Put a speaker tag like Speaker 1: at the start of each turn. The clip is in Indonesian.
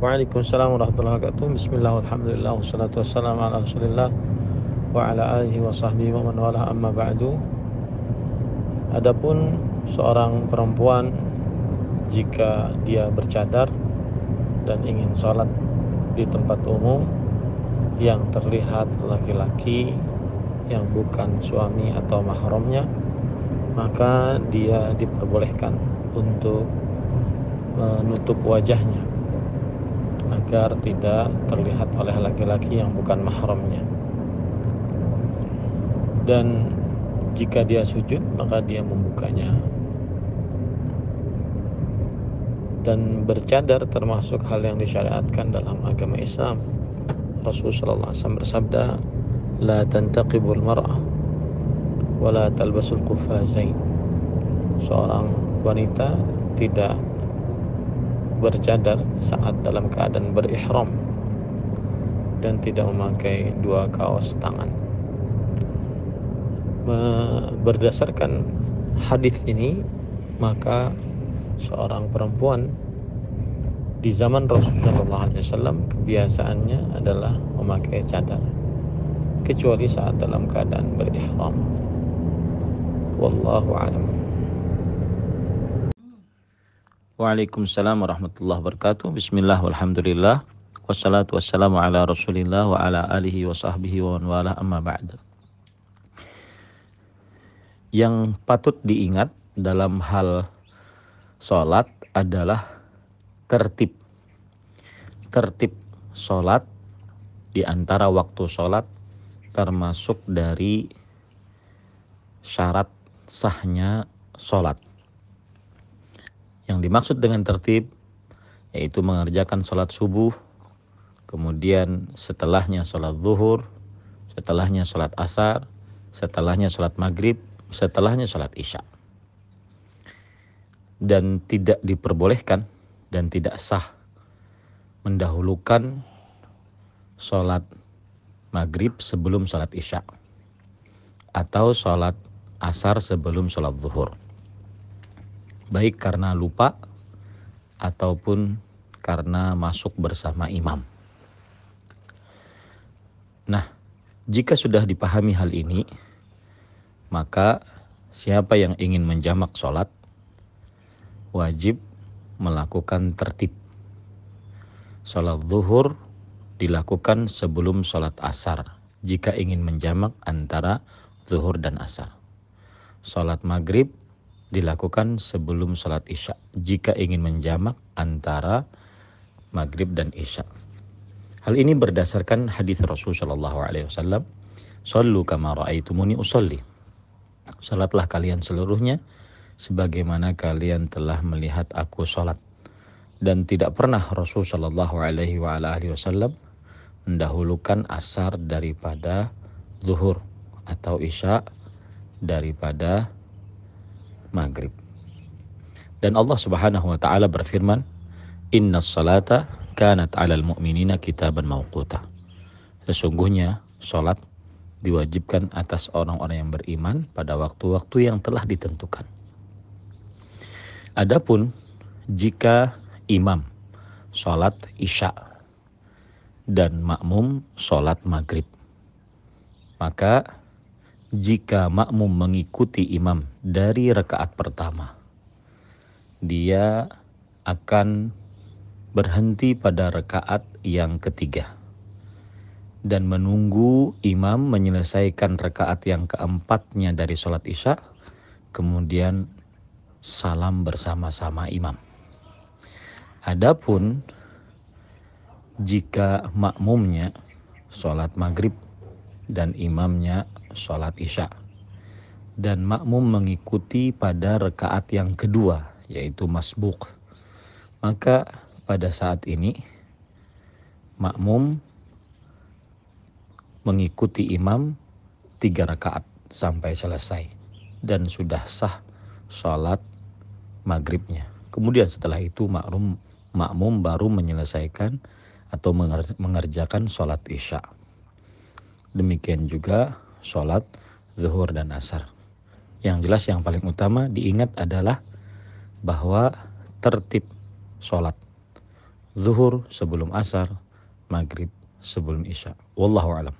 Speaker 1: Waalaikumsalam warahmatullahi wabarakatuh. Bismillah, alhamdulillah, wassalatu wassalamu ala rasulillah wa ala alihi wa sahbihi wa man wala amma ba'du. Adapun seorang perempuan jika dia bercadar dan ingin sholat di tempat umum yang terlihat laki-laki yang bukan suami atau mahramnya maka dia diperbolehkan untuk menutup wajahnya agar tidak terlihat oleh laki-laki yang bukan mahramnya. Dan jika dia sujud maka dia membukanya. Dan bercadar termasuk hal yang disyariatkan dalam agama Islam. Rasulullah SAW bersabda la tantaqibul mar'ah wala talbasul qufazain seorang wanita tidak bercadar saat dalam keadaan berihram dan tidak memakai dua kaos tangan berdasarkan hadis ini maka seorang perempuan di zaman Rasulullah SAW kebiasaannya adalah memakai cadar kecuali saat dalam keadaan berihram Wallahu a'lam. Waalaikumsalam warahmatullahi wabarakatuh. Bismillah walhamdulillah. Wassalatu wassalamu ala rasulillah wa ala alihi wa sahbihi wa wala amma ba'd. Yang patut diingat dalam hal sholat adalah tertib. Tertib sholat di antara waktu sholat termasuk dari syarat sahnya sholat. Yang dimaksud dengan tertib yaitu mengerjakan sholat subuh, kemudian setelahnya sholat zuhur, setelahnya sholat asar, setelahnya sholat maghrib, setelahnya sholat isya. Dan tidak diperbolehkan dan tidak sah mendahulukan sholat maghrib sebelum sholat isya atau sholat asar sebelum sholat zuhur. Baik karena lupa ataupun karena masuk bersama imam. Nah, jika sudah dipahami hal ini, maka siapa yang ingin menjamak sholat wajib melakukan tertib. Sholat zuhur dilakukan sebelum sholat asar jika ingin menjamak antara zuhur dan asar sholat maghrib dilakukan sebelum sholat isya jika ingin menjamak antara maghrib dan isya. Hal ini berdasarkan hadis Rasulullah SAW. Sallu kama ra'aitumuni usolli. Salatlah kalian seluruhnya sebagaimana kalian telah melihat aku salat. Dan tidak pernah Rasulullah SAW mendahulukan asar daripada zuhur atau isya daripada maghrib. Dan Allah Subhanahu wa taala berfirman, "Innas salata kanat 'alal mu'minina kitaban mawquta." Sesungguhnya salat diwajibkan atas orang-orang yang beriman pada waktu-waktu yang telah ditentukan. Adapun jika imam salat isya dan makmum salat maghrib, maka jika makmum mengikuti imam dari rakaat pertama, dia akan berhenti pada rakaat yang ketiga dan menunggu imam menyelesaikan rakaat yang keempatnya dari sholat isya, kemudian salam bersama-sama imam. Adapun jika makmumnya sholat maghrib dan imamnya sholat isya. Dan makmum mengikuti pada rekaat yang kedua yaitu masbuk. Maka pada saat ini makmum mengikuti imam tiga rakaat sampai selesai dan sudah sah sholat maghribnya. Kemudian setelah itu makmum makmum baru menyelesaikan atau mengerjakan sholat isya Demikian juga sholat zuhur dan asar. Yang jelas yang paling utama diingat adalah bahwa tertib sholat zuhur sebelum asar, maghrib sebelum isya. Wallahu alam.